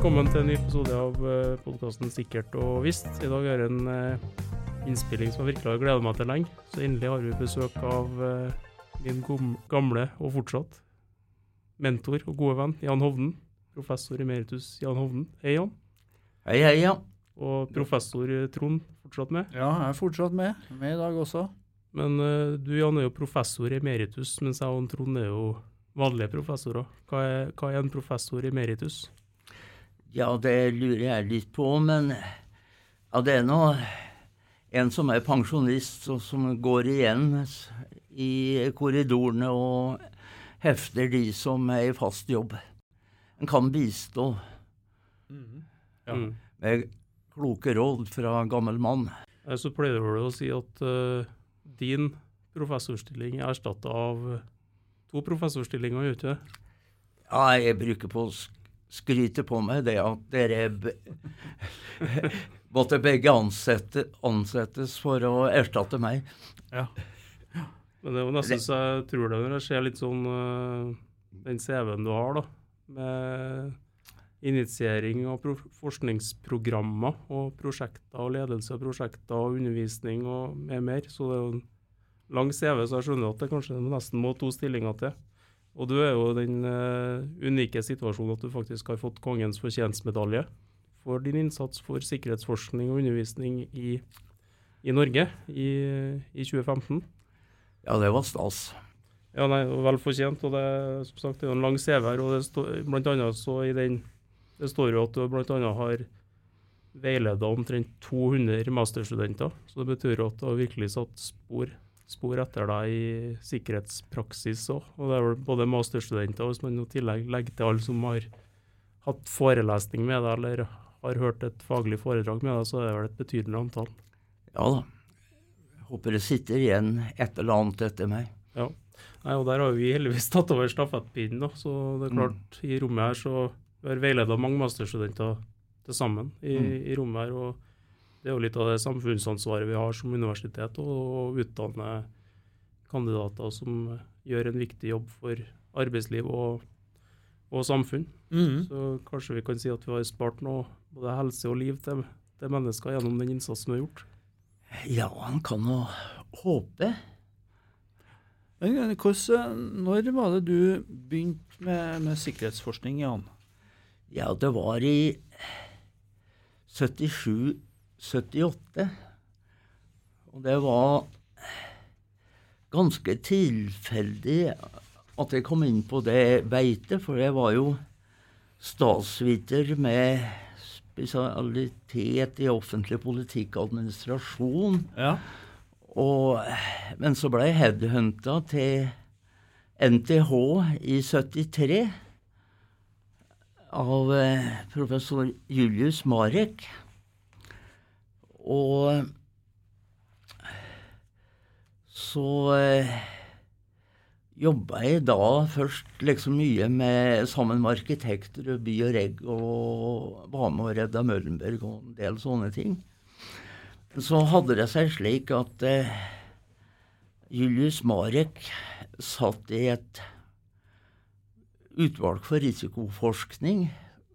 velkommen til en ny episode av podkasten Sikkert og visst. I dag er det en eh, innspilling som jeg virkelig har gleda meg til lenge. Så endelig har vi besøk av eh, min gamle og fortsatt mentor og gode venn Jan Hovden. Professor emeritus Jan Hovden. Hei, Jan. Hei, hei, Jan. Og professor eh, Trond fortsatt med. Ja, jeg er fortsatt med. Med i dag også. Men eh, du Jan er jo professor emeritus, mens jeg og Trond er jo vanlige professorer. Hva er, hva er en professor emeritus? Ja, det lurer jeg litt på, men ja, det er nå en som er pensjonist, og som går igjen i korridorene og hefter de som er i fast jobb. En kan bistå Ja. Mm. med kloke råd fra gammel mann. Eh, Så pleier du å si at uh, din professorstilling er erstatta av to professorstillinger, gjør du ikke det? Ja, jeg bruker på å sk- skryte på meg det at dere måtte begge ansette, ansettes for å erstatte meg. Ja. Men det er jo nesten så jeg tror det når ser litt sånn eh, den CV-en du har, da, med initiering av pro forskningsprogrammer og prosjekter og ledelse av prosjekter og undervisning og med mer. Så det er jo en lang CV, så jeg skjønner at det kanskje nesten må to stillinger til. Og du er jo i den uh, unike situasjonen at du faktisk har fått Kongens fortjenstmedalje for din innsats for sikkerhetsforskning og undervisning i, i Norge i, i 2015. Ja, det var stas. Ja, nei, vel fortjent. Og det, som sagt, det er en lang CV her, og det står blant annet så i den Det står jo at du blant annet har veileda omtrent 200 masterstudenter. Så det betyr jo at du har virkelig satt spor, spor etter deg i sikkerhetspraksis òg. Og det er vel både masterstudenter, hvis man i tillegg legger til alle som har hatt forelesning med deg, eller har hørt et faglig foredrag med deg, så er det vel et betydelig antall. Ja da. Håper det sitter igjen et eller annet etter meg. Nei, og Der har vi heldigvis tatt over stafettpinnen. da, så det er klart I rommet her så vi har veileda mange masterstudenter til sammen i, Mm. i rommet her. og Det er jo litt av det samfunnsansvaret vi har som universitet, å utdanne kandidater som gjør en viktig jobb for arbeidsliv og, og samfunn. Mm. Så kanskje vi kan si at vi har spart noe både helse og liv til, til mennesker gjennom den innsatsen vi har gjort. Ja, han kan jo håpe. Men eh, hvordan, når var det du begynte med, med sikkerhetsforskning, Jan? Ja, det var i 77-78. Og det var ganske tilfeldig at jeg kom inn på det beitet, for jeg var jo statsviter med spesialitet i offentlig politikk og administrasjon. Ja. Og, men så ble jeg headhunta til NTH i 73 av eh, professor Julius Marek. Og så eh, jobba jeg da først liksom mye med, sammen med arkitekter og By og Regg og var med og redda Møllenberg og en del sånne ting. Så hadde det seg slik at eh, Julius Marek satt i et utvalg for risikoforskning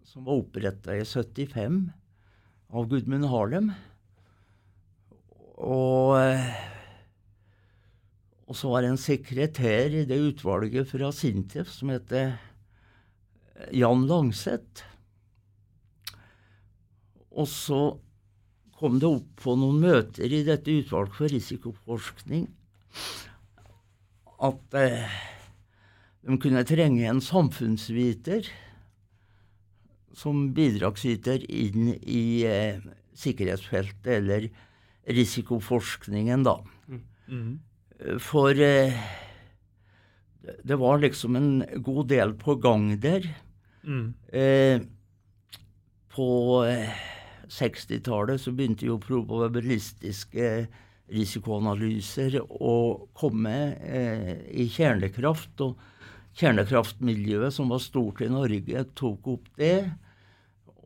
som var oppretta i 75 av Gudmund Harlem. Og, eh, og så var det en sekretær i det utvalget fra Sintef som het Jan Langseth. Og så kom det opp på noen møter i dette utvalget for risikoforskning at eh, de kunne trenge en samfunnsviter som bidragsyter inn i eh, sikkerhetsfeltet, eller risikoforskningen, da. Mm. For eh, det- var liksom en god del på gang der. Mm. Eh, på eh, 60-tallet så begynte jo probabilistiske risikoanalyser å komme eh, i kjernekraft. Og kjernekraftmiljøet, som var stort i Norge, tok opp det.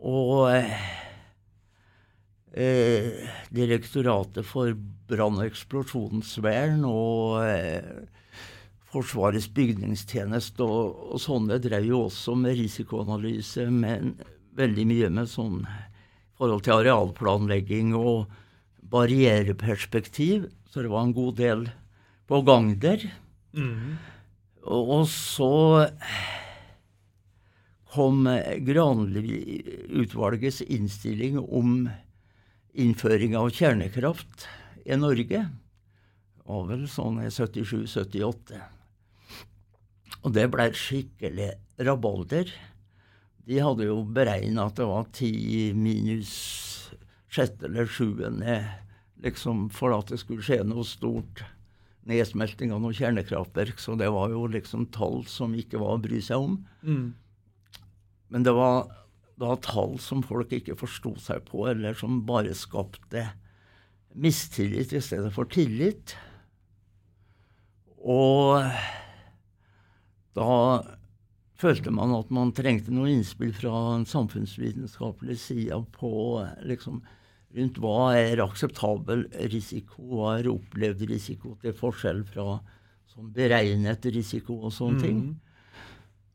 Og eh, Direktoratet for brann- og eksplosjonsvern og eh, Forsvarets bygningstjeneste og, og sånne drev jo også med risikoanalyse, men veldig mye med sånn forhold til arealplanlegging og barriereperspektiv, så det var en god del på gang der. Mm. Og, og så kom Granli-utvalgets innstilling om innføring av kjernekraft i Norge. Det var vel sånn i 77-78. Og det ble skikkelig rabalder. De hadde jo beregna at det var ti minus sjette eller sjuende liksom, for at det skulle skje noe stort nedsmelting av noe kjernekraftverk. Så det var jo liksom tall som ikke var å bry seg om. Mm. Men det var da tall som folk ikke forsto seg på, eller som bare skapte mistillit i stedet for tillit. Og da følte man at man trengte noe innspill fra en samfunnsvitenskapelig side på liksom, rundt hva er akseptabel risiko, hva er opplevd risiko, til forskjell fra sånn beregnet risiko og sånne ting.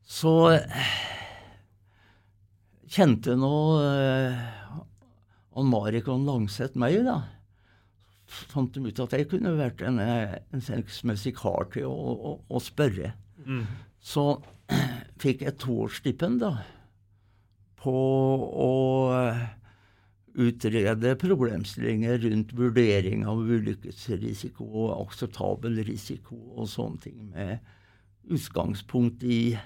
Så kjente nå eh, Marikon Langseth meg, da. Fant de ut at jeg kunne vært en, en sexmessig kar til å, å, å spørre. Mm. Så fikk jeg toårsstipend da, på å utrede problemstillinger rundt vurdering av ulykkesrisiko og akseptabel risiko og sånne ting, med utgangspunkt i eh,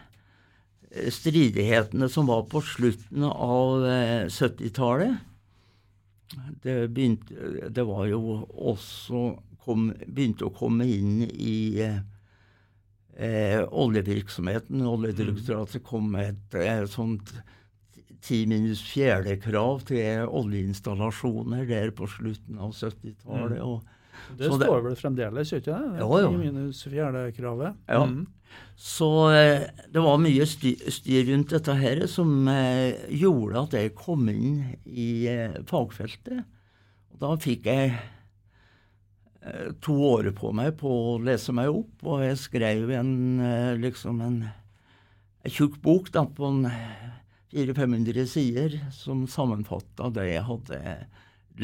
stridighetene som var på slutten av 70-tallet. Det, begynte, det var jo også kom, begynte å komme inn i eh, oljevirksomheten. Oljedirektoratet kom med et, et sånt ti minus fjerde-krav til oljeinstallasjoner der på slutten av 70-tallet. Mm. Det står vel fremdeles, ikke det? Jo, jo. Minus fjerde-kravet. Ja. Mm. Så eh, det var mye styr, rundt dette her som eh, gjorde at jeg kom inn i eh, fagfeltet. Og da fikk jeg to år på meg på å lese meg opp, og jeg skrev en liksom en, en tjukk bok da, på 400-500 sider som sammenfatta det jeg hadde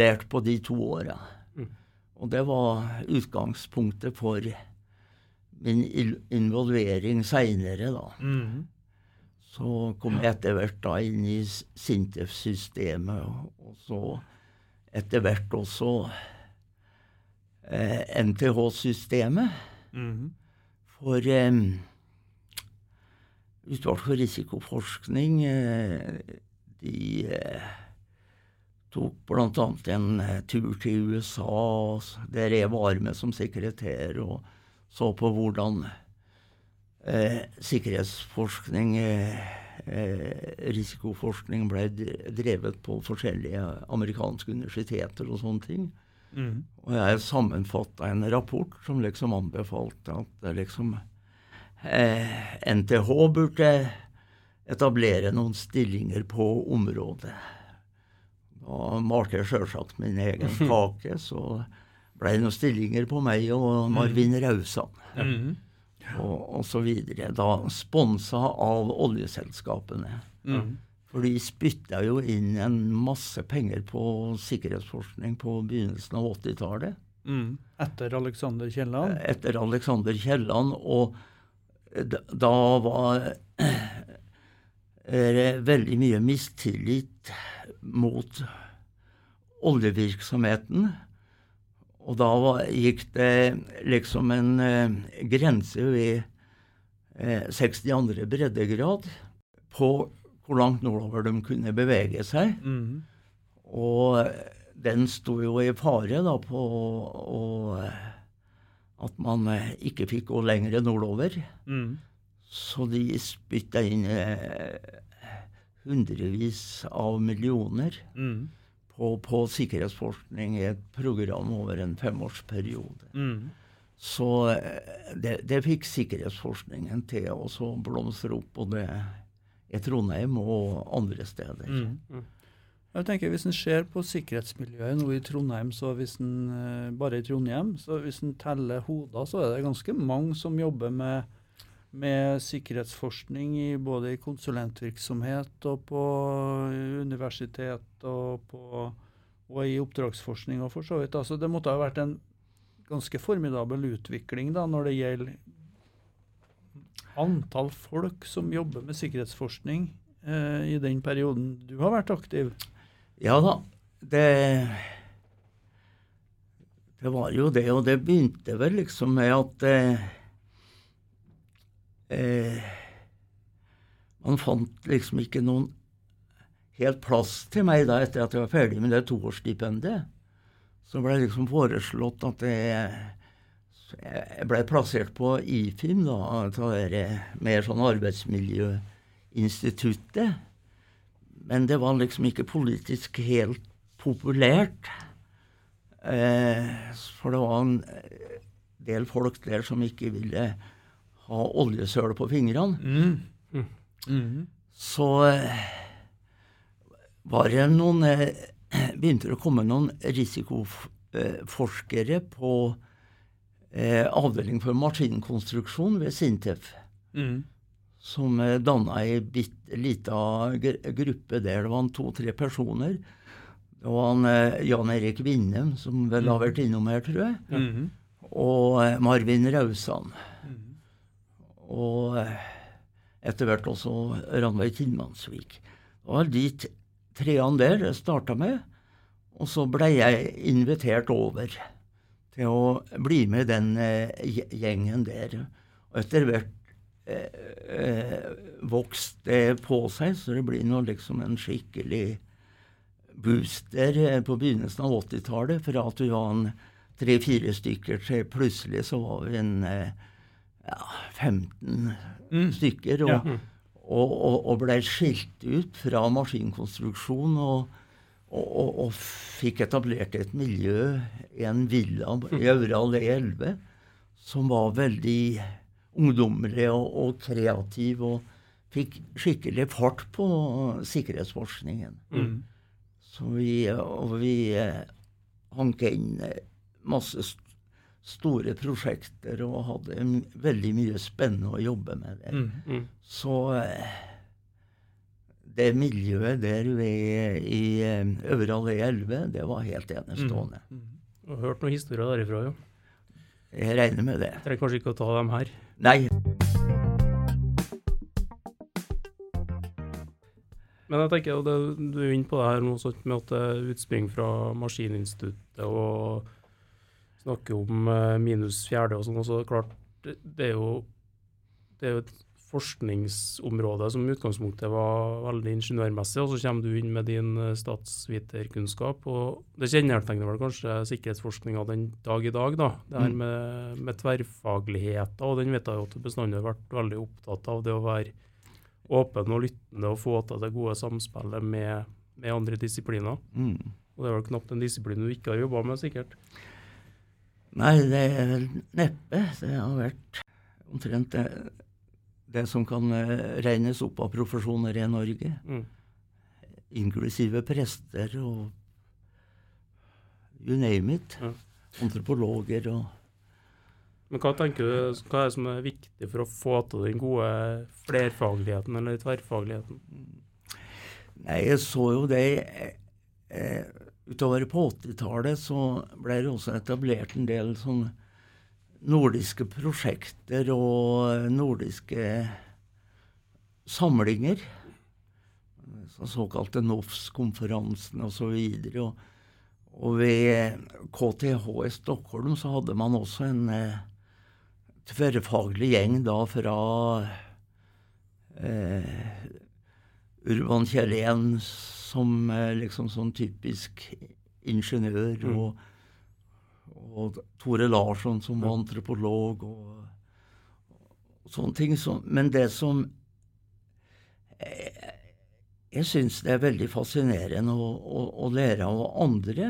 lært på de to åra. Og det var utgangspunktet for min involvering seinere, da. Mm. Så kom jeg etter hvert da inn i Sintef-systemet, og så etter hvert også eh, NTH-systemet. Mm. For eh, Utvalg for risikoforskning eh, de eh, tok bl.a. en eh, tur til USA, der jeg var med som sekretær, og så på hvordan eh, sikkerhetsforskning, eh, eh, risikoforskning, ble drevet på forskjellige amerikanske universiteter og sånne ting. Mm. Og jeg sammenfatta en rapport som liksom anbefalte at liksom eh, NTH burde etablere noen stillinger på området. Da malte sjølsagt min egen kake, så ble det noen stillinger på meg og Marvin Rausan Mm. og, og så videre. Da sponsa av oljeselskapene. Mm. For de spytta jo inn en masse penger på sikkerhetsforskning på begynnelsen av 80-tallet. Mm. Etter Alexander Kielland. etter Alexander Kielland, og da, da var det veldig mye mistillit mot oljevirksomheten. Og da var, gikk det liksom en eh, grense ved eh, 62. breddegrad på hvor langt nordover de kunne bevege seg. Mm. Og den sto jo i fare da på å- at man eh, ikke fikk gå lenger nordover. Mm. Så de spytta inn eh, hundrevis av millioner Mm. på, på sikkerhetsforskning i et program over en femårsperiode. Mm. Så eh, det, det fikk sikkerhetsforskningen til å så blomstre opp, både i Trondheim og andre steder. Mm. Jeg tenker Hvis en ser på sikkerhetsmiljøet nå i Trondheim, så hvis en eh, bare i Trondheim, så hvis en teller hoder, så er det ganske mange som jobber med, med sikkerhetsforskning i, både i konsulentvirksomhet og på universitet og, på, og i oppdragsforskning og for så vidt. Altså, det måtte ha vært en ganske formidabel utvikling da, når det gjelder antall folk som jobber med sikkerhetsforskning eh, i den perioden du har vært aktiv. Ja da. Det, det var jo det, og det begynte vel liksom med at eh, eh, Man fant liksom ikke noen helt plass til meg da etter at jeg var ferdig med det toårsstipendet. Så ble det liksom foreslått at jeg, jeg ble plassert på IFIM, da, det mer sånn arbeidsmiljøinstituttet. Men det var liksom ikke politisk helt populært. Eh, for det var en del folk der som ikke ville ha oljesøl på fingrene. Mm. Mm. Mm. Så eh, var det noen eh, Begynte det å komme noen risikoforskere på eh, avdeling for maskinkonstruksjon ved Sintef. Mm. Som eh, danna ei bitte lita gruppe der. Det var to-tre personer. Det var han, Jan Erik Vindem, som vel har vært innom her, tror jeg. Mm. Og Marvin Rausan. Mm. Og eh, etter hvert også Ranveig Tinnmannsvik. Det var de treene der jeg starta med. Og så ble jeg invitert over til å bli med den eh, gjengen der. Og etter hvert eh, eh, vokste det på seg, så det blir nå liksom en skikkelig booster på begynnelsen av 80-tallet. Fra at vi var tre-fire stykker til plutselig så var vi en eh, ja, 15 Mm. stykker. Og, Ja. og, og, og ble skilt ut fra maskinkonstruksjon. og og, og, og fikk etablert et miljø i en villa i Øvre allé 11 som var veldig ungdommelig og, og kreativ, og fikk skikkelig fart på sikkerhetsforskningen. Mm. Så vi, og vi eh, hanka inn masse store prosjekter og hadde veldig mye spennende å jobbe med der. Mm. Mm. Så eh, det miljøet der ved, i eh, Øvre allé 11, det var helt enestående. Mm. Jeg har hørt noen historier derifra, jo. Jeg regner med det. Trenger kanskje ikke å ta dem her. Nei, Men jeg tenker, det, du er inne på det her noe sånt med at det utspringer fra Maskininstituttet og snakker om eh, minus fjerde og sånn. og så det klart, det, er jo, det er jo et forskningsområde som i utgangspunktet var veldig ingeniørmessig, og så kommer du inn med din eh, statsviterkunnskap. og Det kjennetegner vel kanskje sikkerhetsforskninga den dag i dag, da. Det her Mm. med, med tverrfagligheten, og den vet jeg jo at du bestandig har vært veldig opptatt av. det å være åpen og lyttende og få til det gode samspillet med, med andre disipliner. mm. Og det er vel knapt en disiplin du ikke har jobba med, sikkert. Nei, det er vel neppe. Det har vært omtrent det, det som kan eh, regnes opp av profesjoner i Norge. Mm. Inklusive prester og you name it. Ja. Antropologer og Men hva tenker du, hva er det som er viktig for å få til den gode flerfagligheten eller tverrfagligheten? Nei, jeg så jo det eh, Utover på 80-tallet så ble det også etablert en del sånn nordiske prosjekter og nordiske samlinger. Så såkalte NOFS-konferansen osv. Og, og ved KTH i Stockholm så hadde man også en eh, tverrfaglig gjeng da fra eh, Urban Kjellén som eh, liksom sånn typisk ingeniør, Mm. og, og Tore Larsson som var antropolog, og, og sånne ting. Så, men det som Jeg, Jeg syns det er veldig fascinerende å, å, å lære av andre.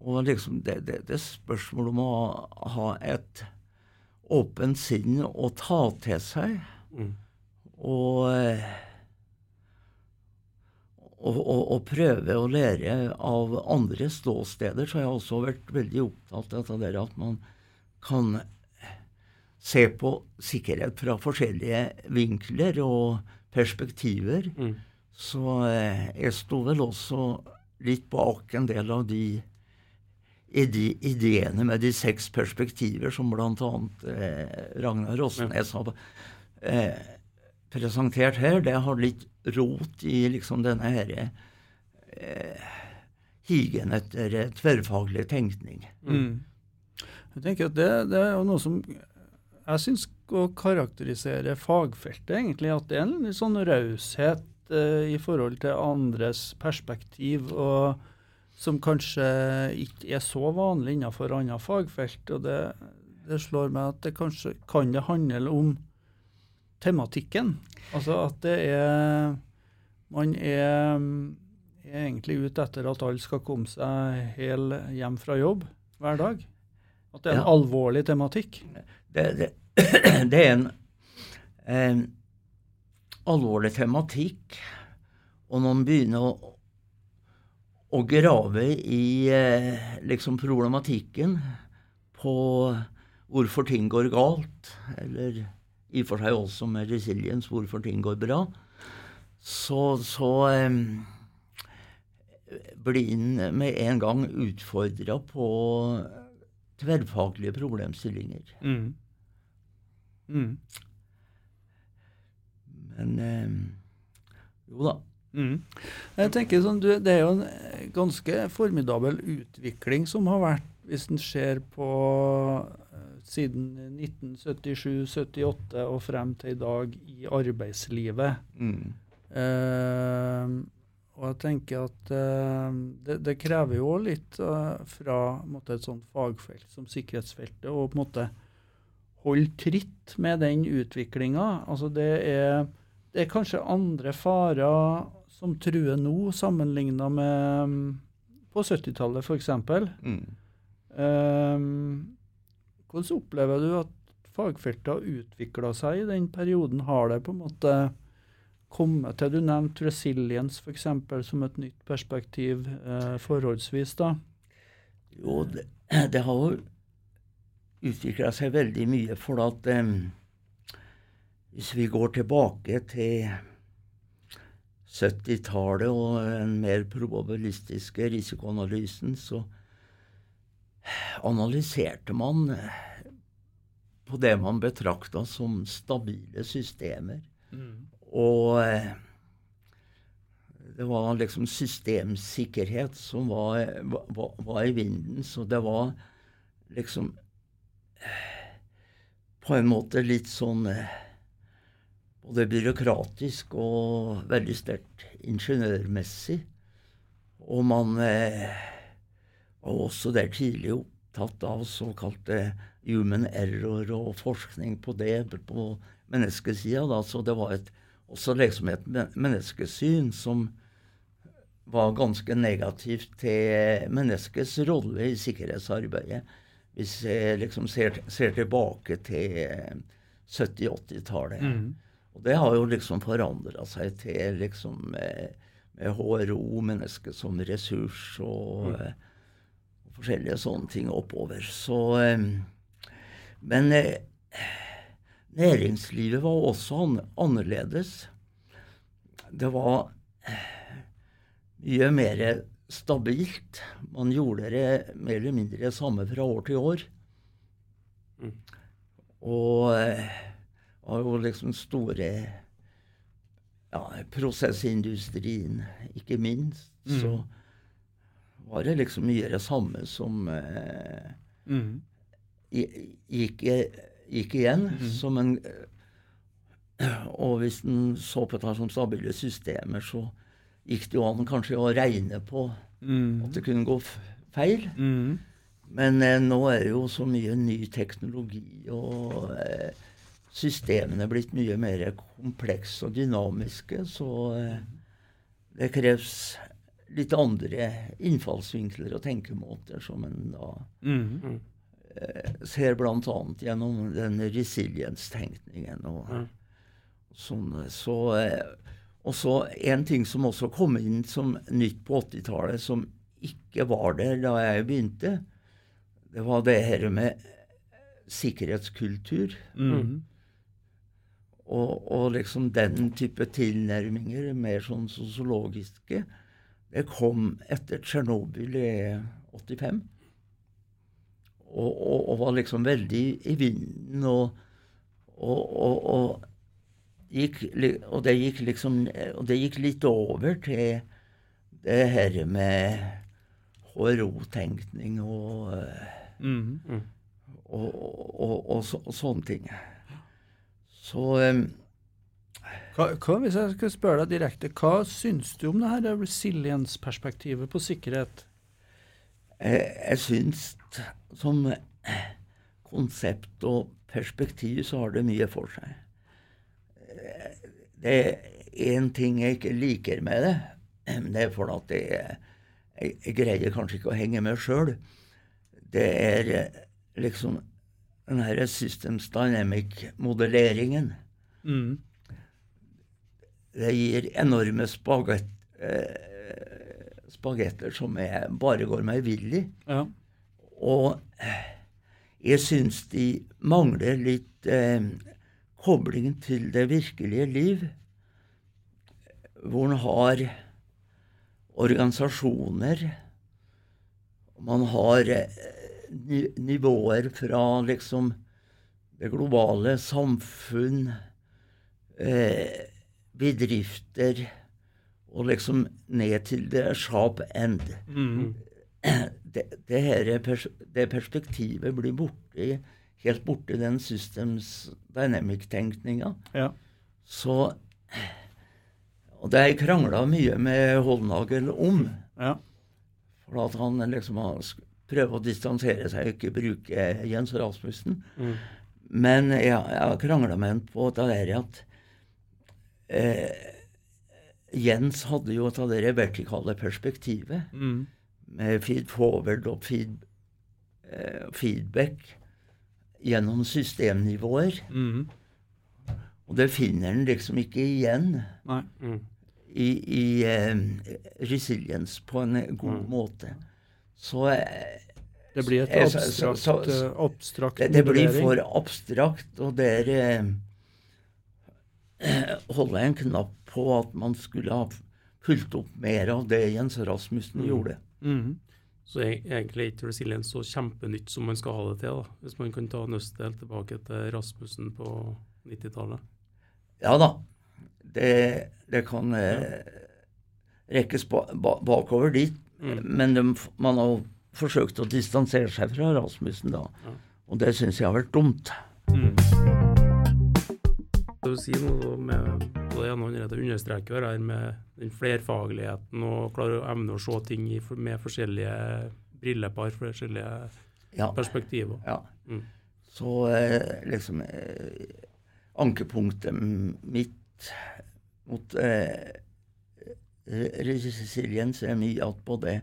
Og liksom det, det, det spørsmålet om å ha et åpent sinn å ta til seg. Mm. Og, eh, og, og, og prøve å lære av andre ståsteder, så har jeg også vært veldig opptatt av det at man kan se på sikkerhet fra forskjellige vinkler og perspektiver. Mm. Så eh, jeg sto vel også litt bak en del av de ide ideene med de seks perspektiver som bl.a. Eh, Ragnar Rosnes har eh, presentert her. Det har litt rot i liksom denne her, eh, higen etter eh, tverrfaglig tenkning. Mm. Jeg tenker at det, det er noe som jeg syns å karakterisere fagfeltet, egentlig. At det er en litt sånn raushet eh, i forhold til andres perspektiv, og som kanskje ikke er så vanlig innenfor andre fagfelt. Og det, det slår meg at det kanskje kan det handle om tematikken. Altså at det er Man er, er egentlig ute etter at alle skal komme seg hel hjem fra jobb hver dag. At det er en Ja. alvorlig tematikk. Det, det, det er en, en alvorlig tematikk, og når man begynner å, å grave i eh, liksom problematikken på hvorfor ting går galt, eller i og for seg også med resiliens hvorfor ting går bra, så, så eh, blir en med en gang utfordra på tverrfaglige problemstillinger. Mm. Mm. Men eh, jo da. Mm. Jeg tenker sånn, du, Det er jo en ganske formidabel utvikling som har vært, hvis en ser på eh, siden 1977-78 og frem til i dag i arbeidslivet. Mm. Eh, og jeg tenker at eh, det, det krever jo litt eh, fra måtte, et sånt fagfelt som sikkerhetsfeltet å på en måte holde tritt med den utviklinga. Altså det er, det er kanskje andre farer som truer nå, sammenligna med mm, på 70-tallet f.eks. Mm. Um, hvordan opplever du at fagfeltet har utvikla seg i den perioden? Har det på en måte kommet til Du nevnte resilience f.eks. som et nytt perspektiv eh, forholdsvis. da. Jo, det, det har jo utvikla seg veldig mye, for at eh, hvis vi går tilbake til 70-tallet og den mer probabilistiske risikoanalysen, så analyserte man eh, på det man betrakta som stabile systemer. Og eh, det var liksom systemsikkerhet som var, var, var i vinden. Så det var liksom eh, på en måte litt sånn både byråkratisk og veldig sterkt ingeniørmessig. Og man eh, var også der tidlig opptatt av såkalte human error og forskning på det på menneskesida. Da. Så det var et, også liksom et menneskesyn som var ganske negativt til menneskets rolle i sikkerhetsarbeidet. Hvis jeg liksom ser, ser tilbake til eh, 70-80-tallet. Og det har jo liksom forandra seg til liksom med, med HRO, mennesket som ressurs, og, mm. og forskjellige sånne ting oppover. Så eh, Men eh, næringslivet var også annerledes. Det var eh, mye mer stabilt. Man gjorde det mer eller mindre det samme fra år til år. Mm. Og det var jo liksom store ja, prosessindustrien, ikke minst. Mm. Så var det liksom mye det samme som eh, Mm. gikk, gikk igjen Mm. som en Og hvis en så på det som stabile systemer, så gikk det jo an kanskje å regne på Mm. at det kunne gå feil. Mm. Men eh, nå er det jo så mye ny teknologi, og eh, systemene er blitt mye mer komplekse og dynamiske, så eh, det kreves litt andre innfallsvinkler og tenkemåter som en da Mm. eh, ser bl.a. gjennom den resilience-tenkningen. Og, mm. sånn, så, eh, og så en ting som også kom inn som nytt på 80-tallet, som ikke var der da jeg begynte, det var det her med sikkerhetskultur. Mm. Og, og liksom den type tilnærminger, mer sånn sosiologiske, det kom etter Tsjernobyl i 85. Og, og, og, var liksom veldig i vinden. Og, og, gikk, og, det gikk liksom Og det gikk litt over til det her med HRO-tenkning og, Mm. og, og, så, sånne ting. Så um, hva, hva, Hvis jeg skal spørre deg direkte, hva syns du om det her resilience-perspektivet på sikkerhet? Jeg, jeg syns som konsept og perspektiv så har det mye for seg. Det er én ting jeg ikke liker med det. Det er fordi at jeg, jeg, greier kanskje ikke å henge med sjøl. Det er liksom den her Systems Dynamic-modelleringen. Mm. Det gir enorme spagett, eh, spagetter som jeg bare går meg vill i. Ja. Og jeg syns de mangler litt eh, koblingen til det virkelige liv. Hvor en har organisasjoner. Man har eh, nivåer fra liksom det globale samfunn, eh, bedrifter og liksom ned til det sharp end. Mm. Det, det, her, det, perspektivet blir borte, helt borte i den systems dynamic-tenkninga. Ja. Så Og det har jeg krangla mye med Holdnagel om. Ja. For at han liksom prøver å distansere seg og ikke bruke Jens Rasmussen. Mm. Men jeg, har krangla med ham på det der at eh, Jens hadde jo et av det vertikale perspektivet. Mm. Med feed forward og feed, eh, feedback gjennom systemnivåer. Mm. Og det finner en liksom ikke igjen Nei. Mm. i, i eh, resilience på en god Mm. måte. Så eh, Det blir et Eh, så- abstrakt, så- så- eh, abstrakt det, det blir for abstrakt, og det eh, holder jeg en knapp på at man skulle ha fulgt opp mer av det Jens Rasmussen Mm. gjorde. Mhm. Så e- egentlig er ikke resiliens så kjempenytt som man skal ha det til, da. hvis man kan ta nøstet tilbake til Rasmussen på 90-tallet. Ja da, det, det kan eh, rekkes ba, ba, bakover dit, Mm. men de, man har forsøkt å distansere seg fra Rasmussen da. Ja. Og det syns jeg har vært dumt. Mm. Vil si noe med og det ene andre understreker det her med den flerfagligheten og klare å evne å se ting med forskjellige brillepar, forskjellige Ja. perspektiver. ja. Mm. Så eh, liksom eh, Ankepunktet mitt mot eh, resiliens er mye at både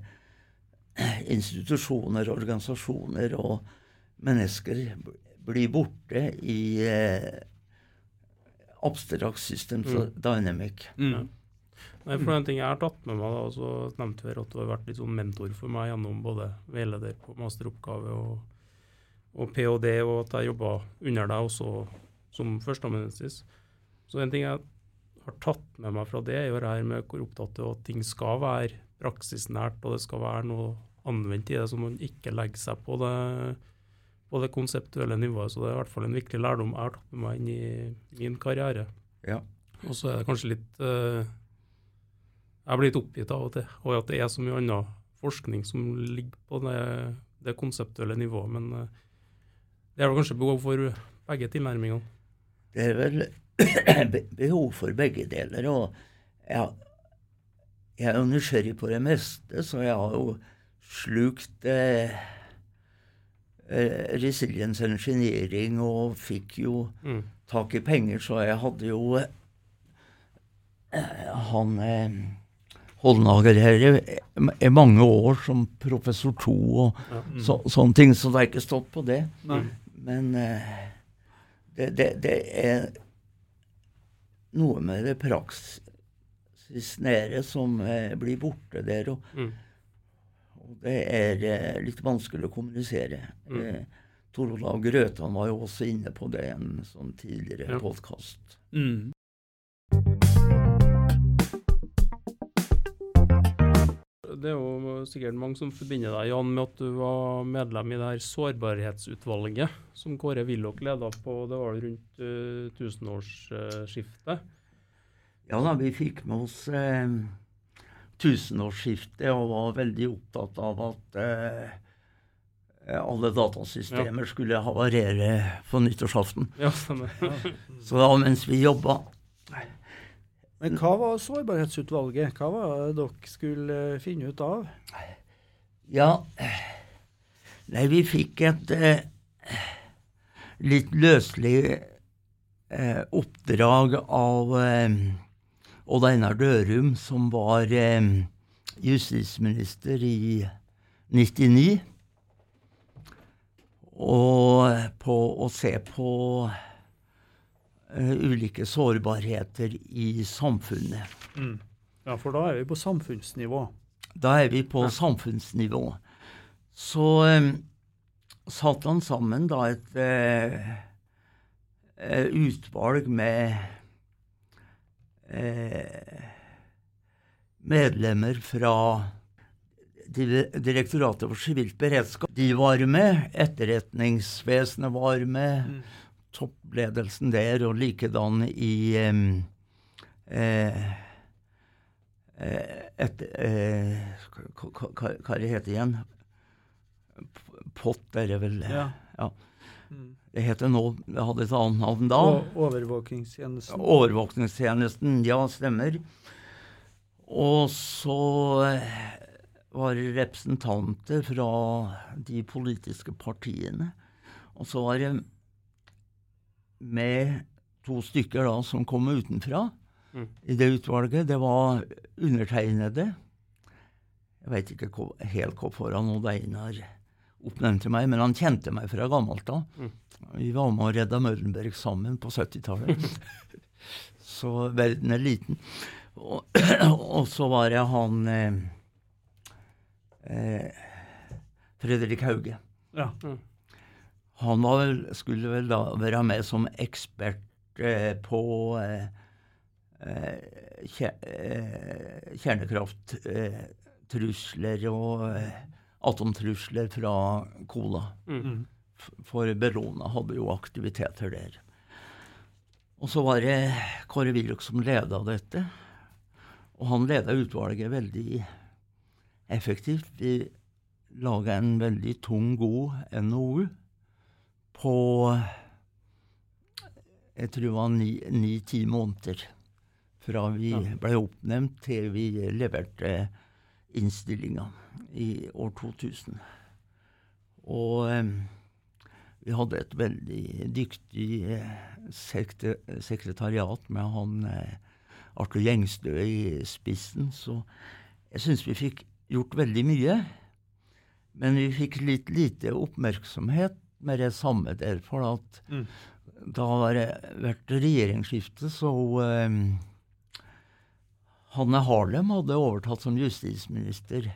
institusjoner, organisasjoner og mennesker blir borte i eh, abstrakt systems Mm. dynamic. Mm. Nei, for en ting jeg har tatt med meg, da, så nevnte vi at du har vært litt sånn mentor for meg gjennom både veileder på masteroppgave og, og ph.d., og at jeg jobba under deg også som førsteamanuensis. Så en ting jeg har tatt med meg fra det, er jo det her med hvor opptatt du er av at ting skal være praksisnært, og det skal være noe anvendt i det, så man ikke legger seg på det, på det konseptuelle nivået. Så det er i hvert fall en viktig lærdom jeg har tatt med meg inn i min karriere. Ja. Og så er det kanskje litt uh, Jeg blir litt oppgitt av og til, og at det er så mye annen forskning som ligger på det, det konseptuelle nivået. Men uh, det er vel kanskje behov for begge tilnærmingene. Det er vel behov for begge deler. Og jeg, jeg er jo nysgjerrig på det meste, så jeg har jo slukt eh, eh, resilience engineering og fikk jo Mm. tak i penger, så jeg hadde jo eh, han eh, Holnager her i, i mange år som professor to og Ja. Mm. så, sånne ting, så det har ikke stått på det. Nei. Men eh, det, det, det er noe med det praksisnære som eh, blir borte der. Og, Mm. Og det er eh, litt vanskelig å kommunisere. Mm. Eh, Tor Olav Grøtan var jo også inne på det i en sånn tidligere Ja. podkast. Mm. Det er jo sikkert mange som forbinder deg, Jan, med at du var medlem i det her sårbarhetsutvalget som Kåre Willoch leda på, det var rundt uh, tusenårsskiftet. Ja da, vi fikk med oss eh, tusenårsskiftet og var veldig opptatt av at eh, alle datasystemer skulle havarere på nyttårsaften. Ja. Så da mens vi jobba Men hva var sårbarhetsutvalget? Hva var det dere skulle eh, finne ut av? Ja Nei, vi fikk et eh, litt løselig eh, oppdrag av eh, Odd Einar Dørum, som var eh, justisminister i 99. Og på å se på eh, ulike sårbarheter i samfunnet. Ja, for da er vi på samfunnsnivå. Da er vi på samfunnsnivå. Så um, satte han sammen da et eh, eh, utvalg med eh, medlemmer fra Direktoratet for sivilt beredskap. De var med. Etterretningsvesenet var med. Toppledelsen der, og likedan i eh, eh, et, eh, hva, hva- hva det heter igjen? Pott er det vel Ja. ja. Mm. Det heter nå Det hadde et annet navn da. Overvåkingstjenesten. overvåkingstjenesten. Ja, stemmer. Og så eh, var det representanter fra de politiske partiene. Og så var det med to stykker da som kom utenfra Mm. i det utvalget. Det var undertegnede. Jeg veit ikke helt hvorfor han Odd Einar oppnevnte meg, men han kjente meg fra gammelt av. Mm. Vi var med og redda Møllenberg sammen på 70-tallet. så verden er liten. Og, og så var det han eh, eh, Fredrik Hauge. Ja. Han var vel, skulle vel da være med som ekspert eh, på eh, eh, eh, kjernekrafttrusler og eh, atomtrusler fra Kola. Mm. F- For Bellona hadde jo aktiviteter der. Og så var det Kåre Willoch som leda dette. Og han leda utvalget veldig effektivt. Vi laga en veldig tung, god NOU på jeg tror det var ni-ti måneder fra vi ble oppnevnt til vi leverte innstillinga i år 2000. Og eh, vi hadde et veldig dyktig eh, sekretariat med han eh, Arthur Gjengstø i spissen, så jeg syns vi fikk gjort veldig mye. Men vi fikk litt lite oppmerksomhet med det samme der, for at Mm. da har det vært regjeringsskifte, så Hanne Harlem hadde overtatt som justisminister.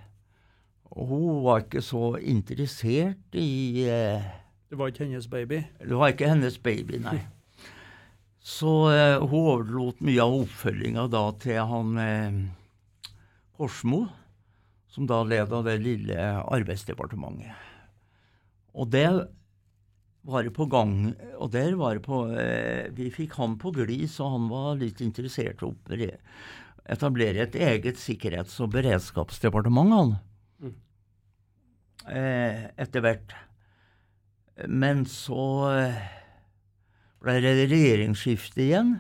Og hun var ikke så interessert i eh, Det var ikke hennes baby. Det var ikke hennes baby, nei. Så eh, hun overlot mye av oppfølginga da til han eh, Korsmo, som da leda det lille arbeidsdepartementet. Og det var det på gang Og der var det på eh, Vi fikk han på glis, og han var litt interessert i å oppre- etablere et eget sikkerhets- og beredskapsdepartement, han. Mm. Eh, etter hvert. Men så eh, ble det regjeringsskifte igjen.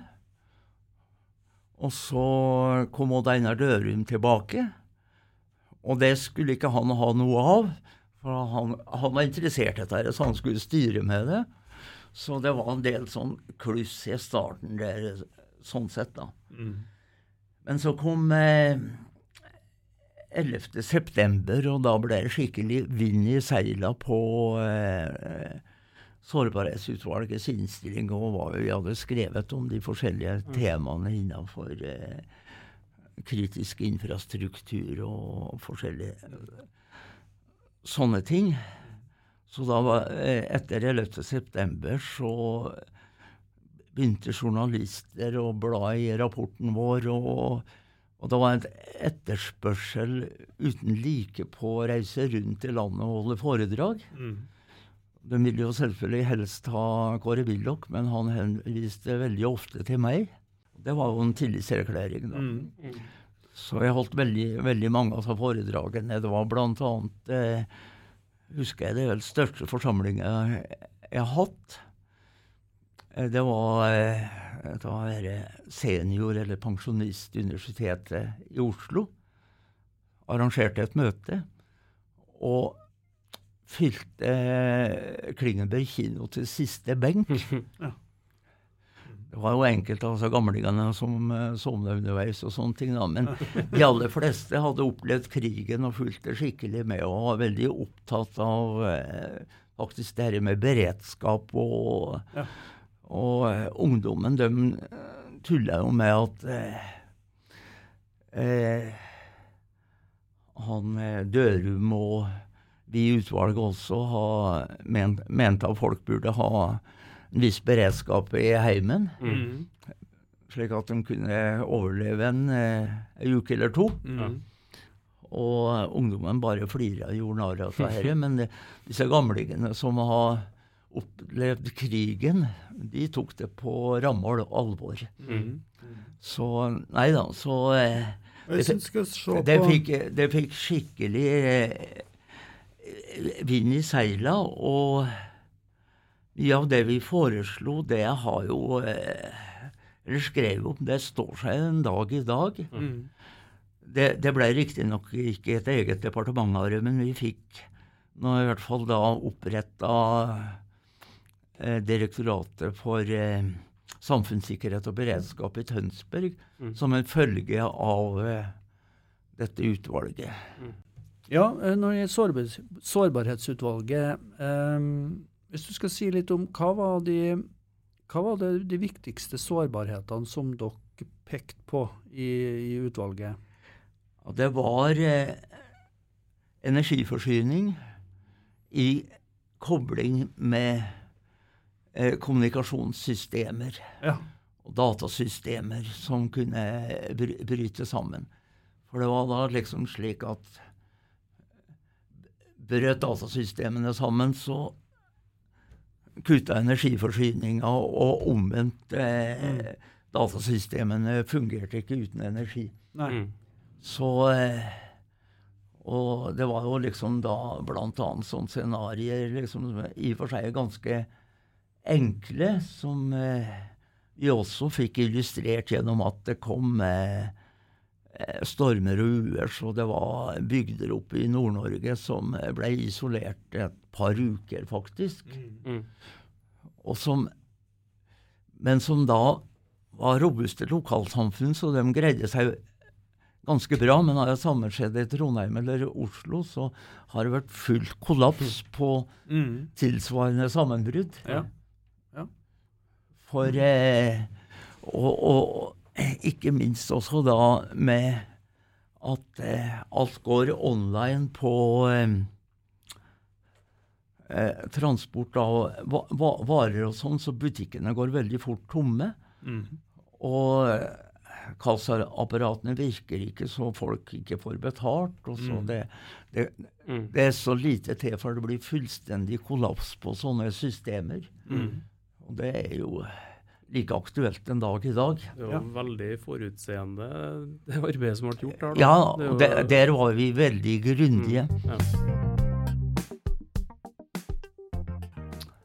Og så kom Odd Einar Dørum tilbake. Og det skulle ikke han ha noe av. For han, han var interessert i dette, så han skulle styre med det. Så det var en del sånn kluss i starten der, sånn sett, da. Men så kom eh, 11. september, og da ble det skikkelig vind i seila på eh, Sårbarhetsutvalgets innstilling og hva vi hadde skrevet om de forskjellige temaene innenfor eh, kritisk infrastruktur og forskjellige eh, sånne ting. Så da var, eh, etter 11. september så begynte journalister å bla i rapporten vår, og, og det var en etterspørsel uten like på å reise rundt i landet og holde foredrag. Mm. De ville jo selvfølgelig helst ha Kåre Willoch, men han henviste veldig ofte til meg. Det var jo en tillitserklæring, da. Mm. Mm. Så jeg holdt veldig, veldig mange av foredragene. Det var blant annet eh, husker jeg det er største forsamlinga jeg har hatt. Eh, det var eh, da senior- eller pensjonist i Universitetet i Oslo. Arrangerte et møte og fylte eh, Klingenberg kino til siste benk. Ja. Det var jo enkelte av altså, gamlingene som sovna underveis og sånne ting, da. Men de aller fleste hadde opplevd krigen og fulgte skikkelig med, og var veldig opptatt av faktisk det her med beredskap og, Ja. Og uh, ungdommen, de tuller jo med at han Dørum og vi i utvalget også har ment, mente at folk burde ha en viss beredskap i heimen, Mm. slik at de kunne overleve en, eh, en uke eller to. Mm. Og ungdommen bare flira og gjorde narr av dette. Men disse gamlingene som har opplevd krigen, de tok det på ramme alvor. Mm. Så nei da, så eh, vi det, fikk, det fikk skikkelig eh, vind i seila, og mye av det vi foreslo, det har jo eh, Eller skrev om, det står seg en dag i dag. mm. Det, det ble riktignok ikke et eget departement av det, men vi fikk nå i hvert fall da oppretta Direktoratet for eh, samfunnssikkerhet og beredskap i Tønsberg Mm. som en følge av eh, dette utvalget. Ja, eh, når det gjelder sårbarhetsutvalget eh, Hvis du skal si litt om hva var de, hva var det, de viktigste sårbarhetene som dere pekte på i, i utvalget? Det var eh, energiforsyning i kobling med eh, kommunikasjonssystemer Ja. og datasystemer som kunne bryte sammen. For det var da liksom slik at brøt datasystemene sammen, så kutta energiforsyninga, og omvendt eh, datasystemene fungerte ikke uten energi. Nei. Mm. Så eh, Og det var jo liksom da blant annet sånne scenarioer liksom, som i og for seg ganske enkle, som eh, vi også fikk illustrert gjennom at det kom eh, eh, stormer og uer, så det var bygder oppe i Nord-Norge som ble isolert et par uker, faktisk. Mm. Og som, men som da var robuste lokalsamfunn, så de greide seg ganske bra. Men har det samme skjedd i Trondheim eller Oslo, så har det vært full kollaps på Mm. tilsvarende sammenbrudd. Ja. For eh, og, og ikke minst også da med at eh, alt går online på eh, eh, transport av va va varer og sånn, så butikkene går veldig fort tomme. Mm. Og eh, kassaapparatene virker ikke, så folk ikke får betalt. og så Mm. det, det, Mm. det er så lite til for det blir fullstendig kollaps på sånne systemer. Mm. Og det er jo like aktuelt en dag i dag. Det var Ja. veldig forutseende, det arbeidet som ble gjort der. da. Ja, Det og jo- der, der var vi veldig grundige. Mm. Ja.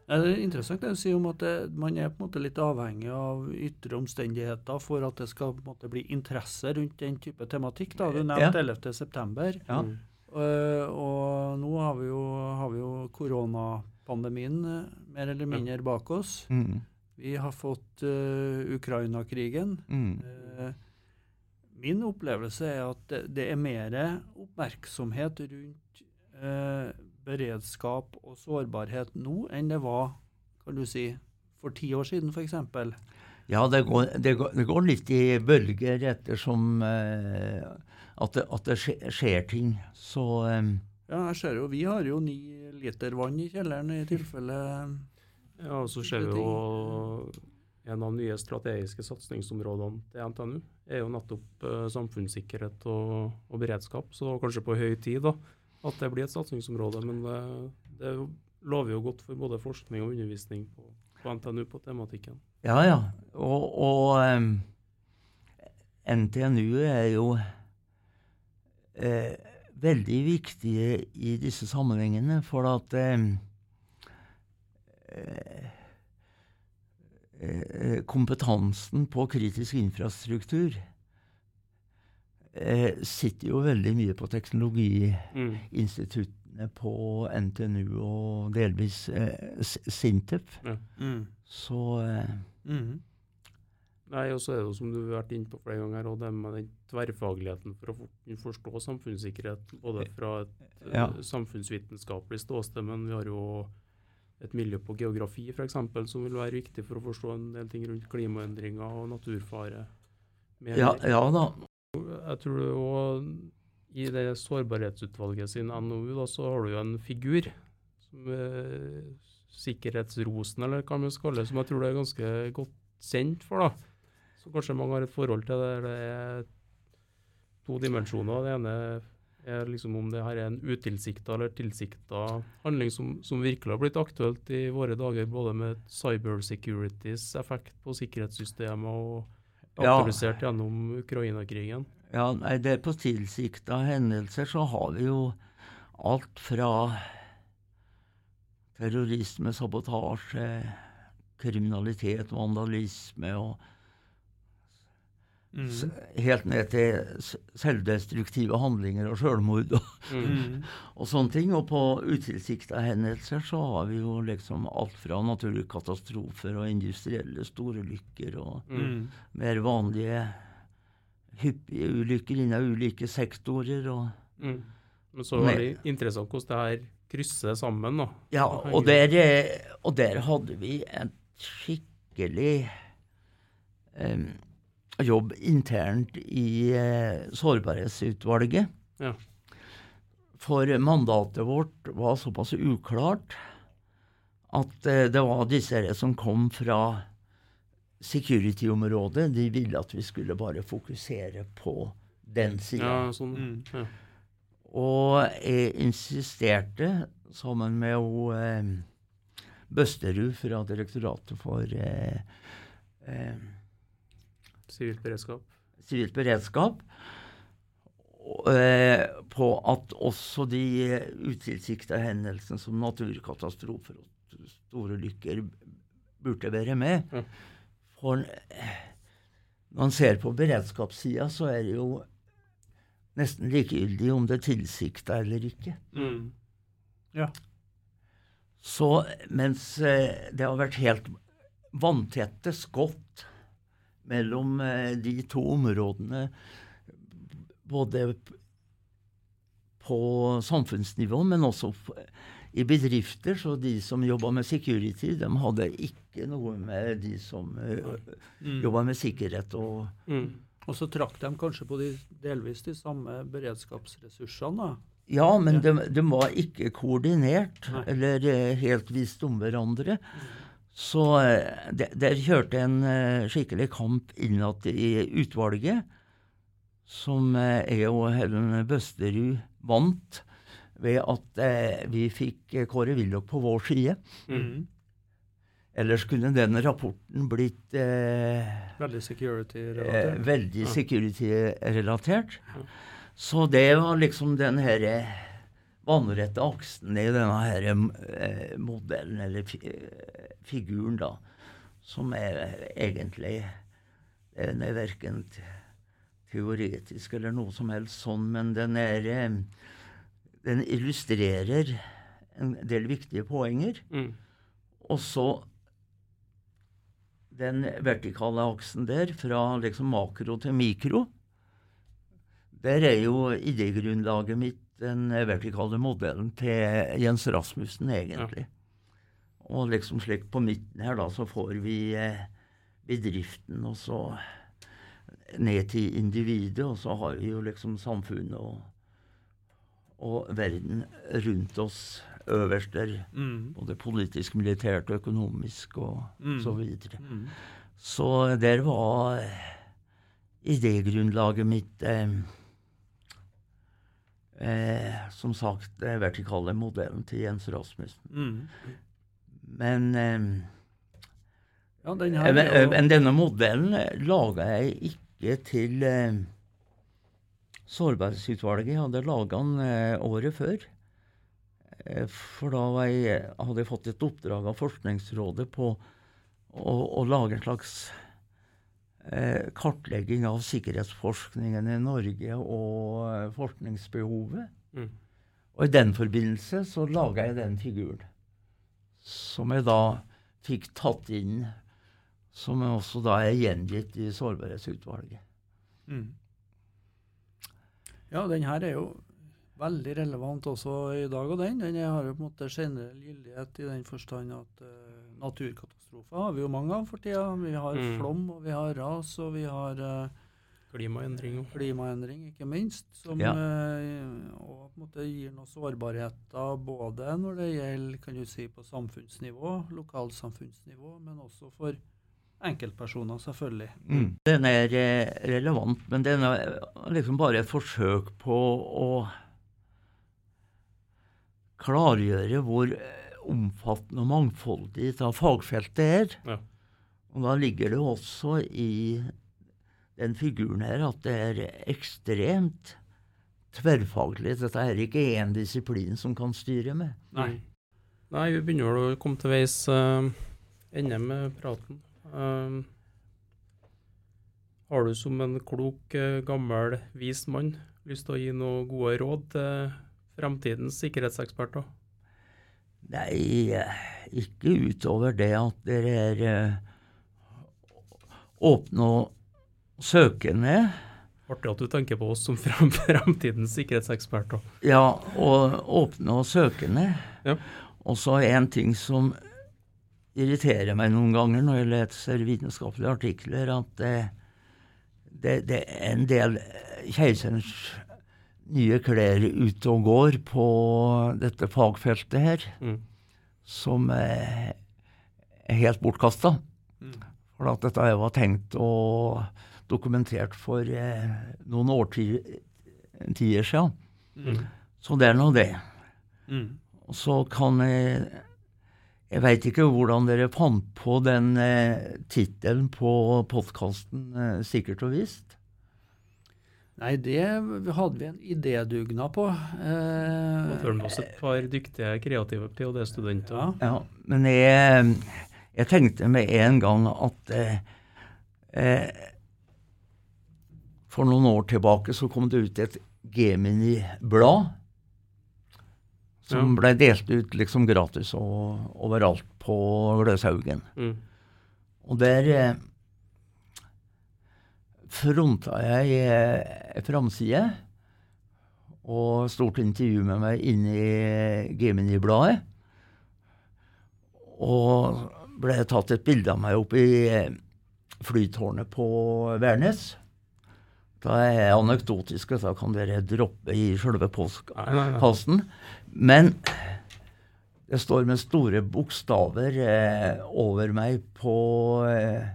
Ja, Det er interessant det du sier om at det, man er på en måte litt avhengig av ytre omstendigheter for at det skal på en måte bli interesse rundt den type tematikk. da. Du nevnte 11. september. Ja. Mm. Eh, og nå har vi jo, har vi jo koronapandemien eh, mer eller mindre bak oss. Mm, Vi har fått uh, Ukraina-krigen. mm, Uh, min opplevelse er at det, er mer oppmerksomhet rundt uh, beredskap og sårbarhet nå enn det var kan du si, for ti år siden, f.eks. Ja, det går, det, går, det går litt i bølger ettersom at, det, at det skjer ting. Så eh, Ja, jeg ser jo, Vi har jo ni liter vann i kjelleren i tilfelle Ja, og så ser vi jo en av nye strategiske satsingsområdene til NTNU er jo nettopp uh, samfunnssikkerhet og, og, beredskap. Så kanskje på høy tid da, at det blir et satsingsområde. Men det, det lover jo godt for både forskning og undervisning på, på NTNU på tematikken. Ja, ja. Og, og um, NTNU er jo uh, veldig viktige i disse sammenhengene, for at um, kompetansen på kritisk infrastruktur eh, sitter jo veldig mye på teknologiinstituttene mm. på NTNU og delvis eh, Sintef. Ja. Mm. Så eh, mm. Nei, og så er det jo som du har vært inne på flere ganger, og det med den tverrfagligheten for å forstå samfunnssikkerhet, både fra et ja. samfunnsvitenskapelig ståsted, men vi har jo et miljø på geografi f.eks. som vil være viktig for å forstå en del ting rundt klimaendringer og naturfare. Ja, ja, da. Jeg tror òg i det sårbarhetsutvalget sin NOU da, så har du jo en figur som er sikkerhetsrosen, eller hva man skal kalle det, som jeg tror det er ganske godt kjent for. da. Så kanskje mange har et forhold til det. Det er to dimensjoner. Det ene er liksom om det her er en utilsikta eller tilsikta handling som, som, virkelig har blitt aktuelt i våre dager, både med cybersecurities effekt på sikkerhetssystemet og aktualisert ja. gjennom Ukraina-krigen. Ja, nei, det er På tilsikta hendelser så har vi jo alt fra terrorisme, sabotasje, kriminalitet, vandalisme og Mm. Helt ned til selvdestruktive handlinger og sjølmord og, mm. og, sånne ting. Og på utilsikta hendelser så har vi jo liksom alt fra naturlige katastrofer og industrielle storulykker og mm. mer vanlige hyppige ulykker innen ulike sektorer. og mm. Men så var det interessant hvordan det her krysser sammen. da. Ja, og der, og der hadde vi en skikkelig um, jobb internt i eh, sårbarhetsutvalget. Ja. For mandatet vårt var såpass uklart at eh, det var disse som kom fra security-området. De ville at vi skulle bare fokusere på den sida. Ja, sånn. mm, ja. Og jeg insisterte, sammen med hun eh, Bøsterud fra Direktoratet for eh, eh, Sivilt beredskap. Sivilt beredskap. Eh, på at også de utilsikta hendelsene som naturkatastrofer og store lykker burde være med. Ja. For når man ser på beredskapssida, så er det jo nesten likegyldig om det er tilsikta eller ikke. Mm. Ja. Så mens eh, det har vært helt vanntette skott mellom eh, de to områdene både på samfunnsnivå, men også i bedrifter. Så de som jobba med security, de hadde ikke noe med de som uh, mm. jobba med sikkerhet. Og, mm. og så trakk de kanskje på de, delvis de samme beredskapsressursene? da? Ja, men ja. De, de, var ikke koordinert Nei. eller uh, helt visst om hverandre. Mm. Så eh, der kjørte en uh, skikkelig kamp innad i utvalget, som uh, jeg og Helen Bøsterud vant ved at vi fikk Kåre Willoch på vår side. Mm. Ellers kunne den rapporten blitt Veldig security-relatert. veldig security-relatert. Ja. Så det var liksom den herre vannrette aksen i denne her, eh, modellen, eller eh, figuren, da, som er egentlig Den er verken teoretisk eller noe som helst sånn, men den er eh, Den illustrerer en del viktige poenger. Mm. Og så den vertikale aksen der, fra liksom makro til mikro, der er jo idégrunnlaget mitt den vertikale modellen til Jens Rasmussen, egentlig. Ja. Og liksom slik på midten her, da, så får vi eh, bedriften, og så ned til individet, og så har vi jo liksom samfunnet og, og verden rundt oss øverst der. Mm. Både politisk, militært, og økonomisk og Mm. så videre. Mm. Så der var idégrunnlaget mitt eh, eh, Som sagt, den vertikale modellen til Jens Rasmussen. Mm. Men, eh, Ja, den her eh, men, jo men denne modellen laga jeg ikke til eh, Sårbarhetsutvalget. Jeg hadde laga den eh, året før. Eh, For da var jeg, hadde jeg fått et oppdrag av Forskningsrådet på å, å lage en slags eh, kartlegging av sikkerhetsforskningen i Norge og eh, forskningsbehovet. Mm. Og i den forbindelse så laga jeg den figuren. Som jeg da fikk tatt inn, som også da er gjengitt i Sårbarhetsutvalget. mm. Ja, den her er jo veldig relevant også i dag, og den. Den har jo på en måte generell gyldighet i den forstand at uh, naturkatastrofer har vi jo mange av for tida. Vi har Mm. flom, og vi har ras, og vi har eh, Klimaendring klimaendring, ikke minst, som Ja. eh, og på en måte gir noen sårbarheter både når det gjelder kan du si, på samfunnsnivå, lokalsamfunnsnivå, men også for enkeltpersoner, selvfølgelig. Den er eh, relevant, men den er liksom bare et forsøk på å klargjøre hvor omfattende og mangfoldig av fagfeltet er. Ja. Og da ligger det også i den figuren her at det er ekstremt tverrfaglig. Dette er ikke én disiplin som kan styre med. Nei. Nei, vi begynner vel å komme til veis uh, ende med praten. Uh, har du som en klok, eh, gammel, vis mann lyst til å gi noen gode råd til fremtidens sikkerhetseksperter? Nei, eh, ikke utover det at dere er eh, åpne og søkende. Artig at du tenker på oss som frem, fremtidens sikkerhetseksperter. Ja, og åpne og søkende. Ja. Og så en ting som irriterer meg noen ganger når jeg leser vitenskapelige artikler, at det, det, det er en del keiserens nye klær ute og går på dette fagfeltet her, Mm. som er helt bortkasta. Mm. For at dette var tenkt og dokumentert for eh, noen årtier siden. Mm. Så det er nå det. Mm. Og så kan jeg Jeg veit ikke hvordan dere fant på den eh, tittelen på podkasten eh, Sikkert og visst. Nei, det hadde vi en idédugnad på. Eh, Og med oss et par dyktige, kreative ph.d.-studenter. ja. Ja, men jeg, jeg tenkte med en gang at eh, eh, For noen år tilbake så kom det ut et Gemini-blad. Som Ja. ble delt ut liksom gratis og, overalt på Gløshaugen. Mm. Og der eh, fronta jeg eh, framside og stort intervju med meg inne i Gemini-bladet. Og ble tatt et bilde av meg oppe i eh, flytårnet på Værnes. Da er jeg anekdotisk, og da kan dere droppe i sjølve posten. Men det står med store bokstaver eh, over meg på eh,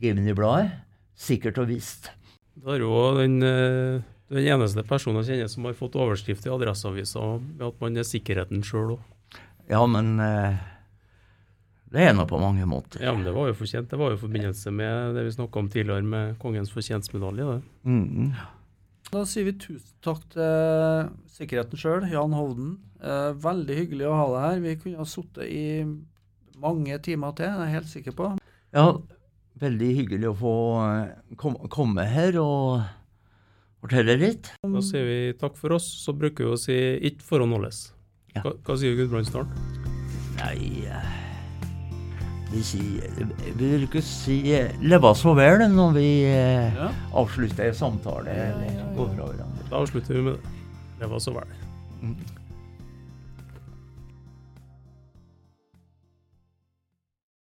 Gemini-bladet. Sikkert og visst. Det er jo den, eh, den eneste personen jeg kjenner som har fått overskrift i Adresseavisa med at man er sikkerheten sjøl òg. Ja, men eh, det er nå på mange måter. Ja, men det var jo fortjent. Det var jo i forbindelse med det vi snakka om tidligere med Kongens fortjenstmedalje. Mm. Da sier vi tusen takk til sikkerheten sjøl, Jan Hovden. Eh, veldig hyggelig å ha deg her. Vi kunne ha sittet i mange timer til, det er jeg helt sikker på. Ja, veldig hyggelig å få eh, kom, komme her og fortelle litt. Da sier vi takk for oss. Så bruker vi å si 'ikke forhåndholdes'. Ja. Hva, hva sier Gudbrandsdalen? Nei eh, Vi sier Vi bruker si eh, 'leva så vel' når vi Ja. avslutter en samtale eller går fra hverandre. Da avslutter vi med det. Det så vel. Mm.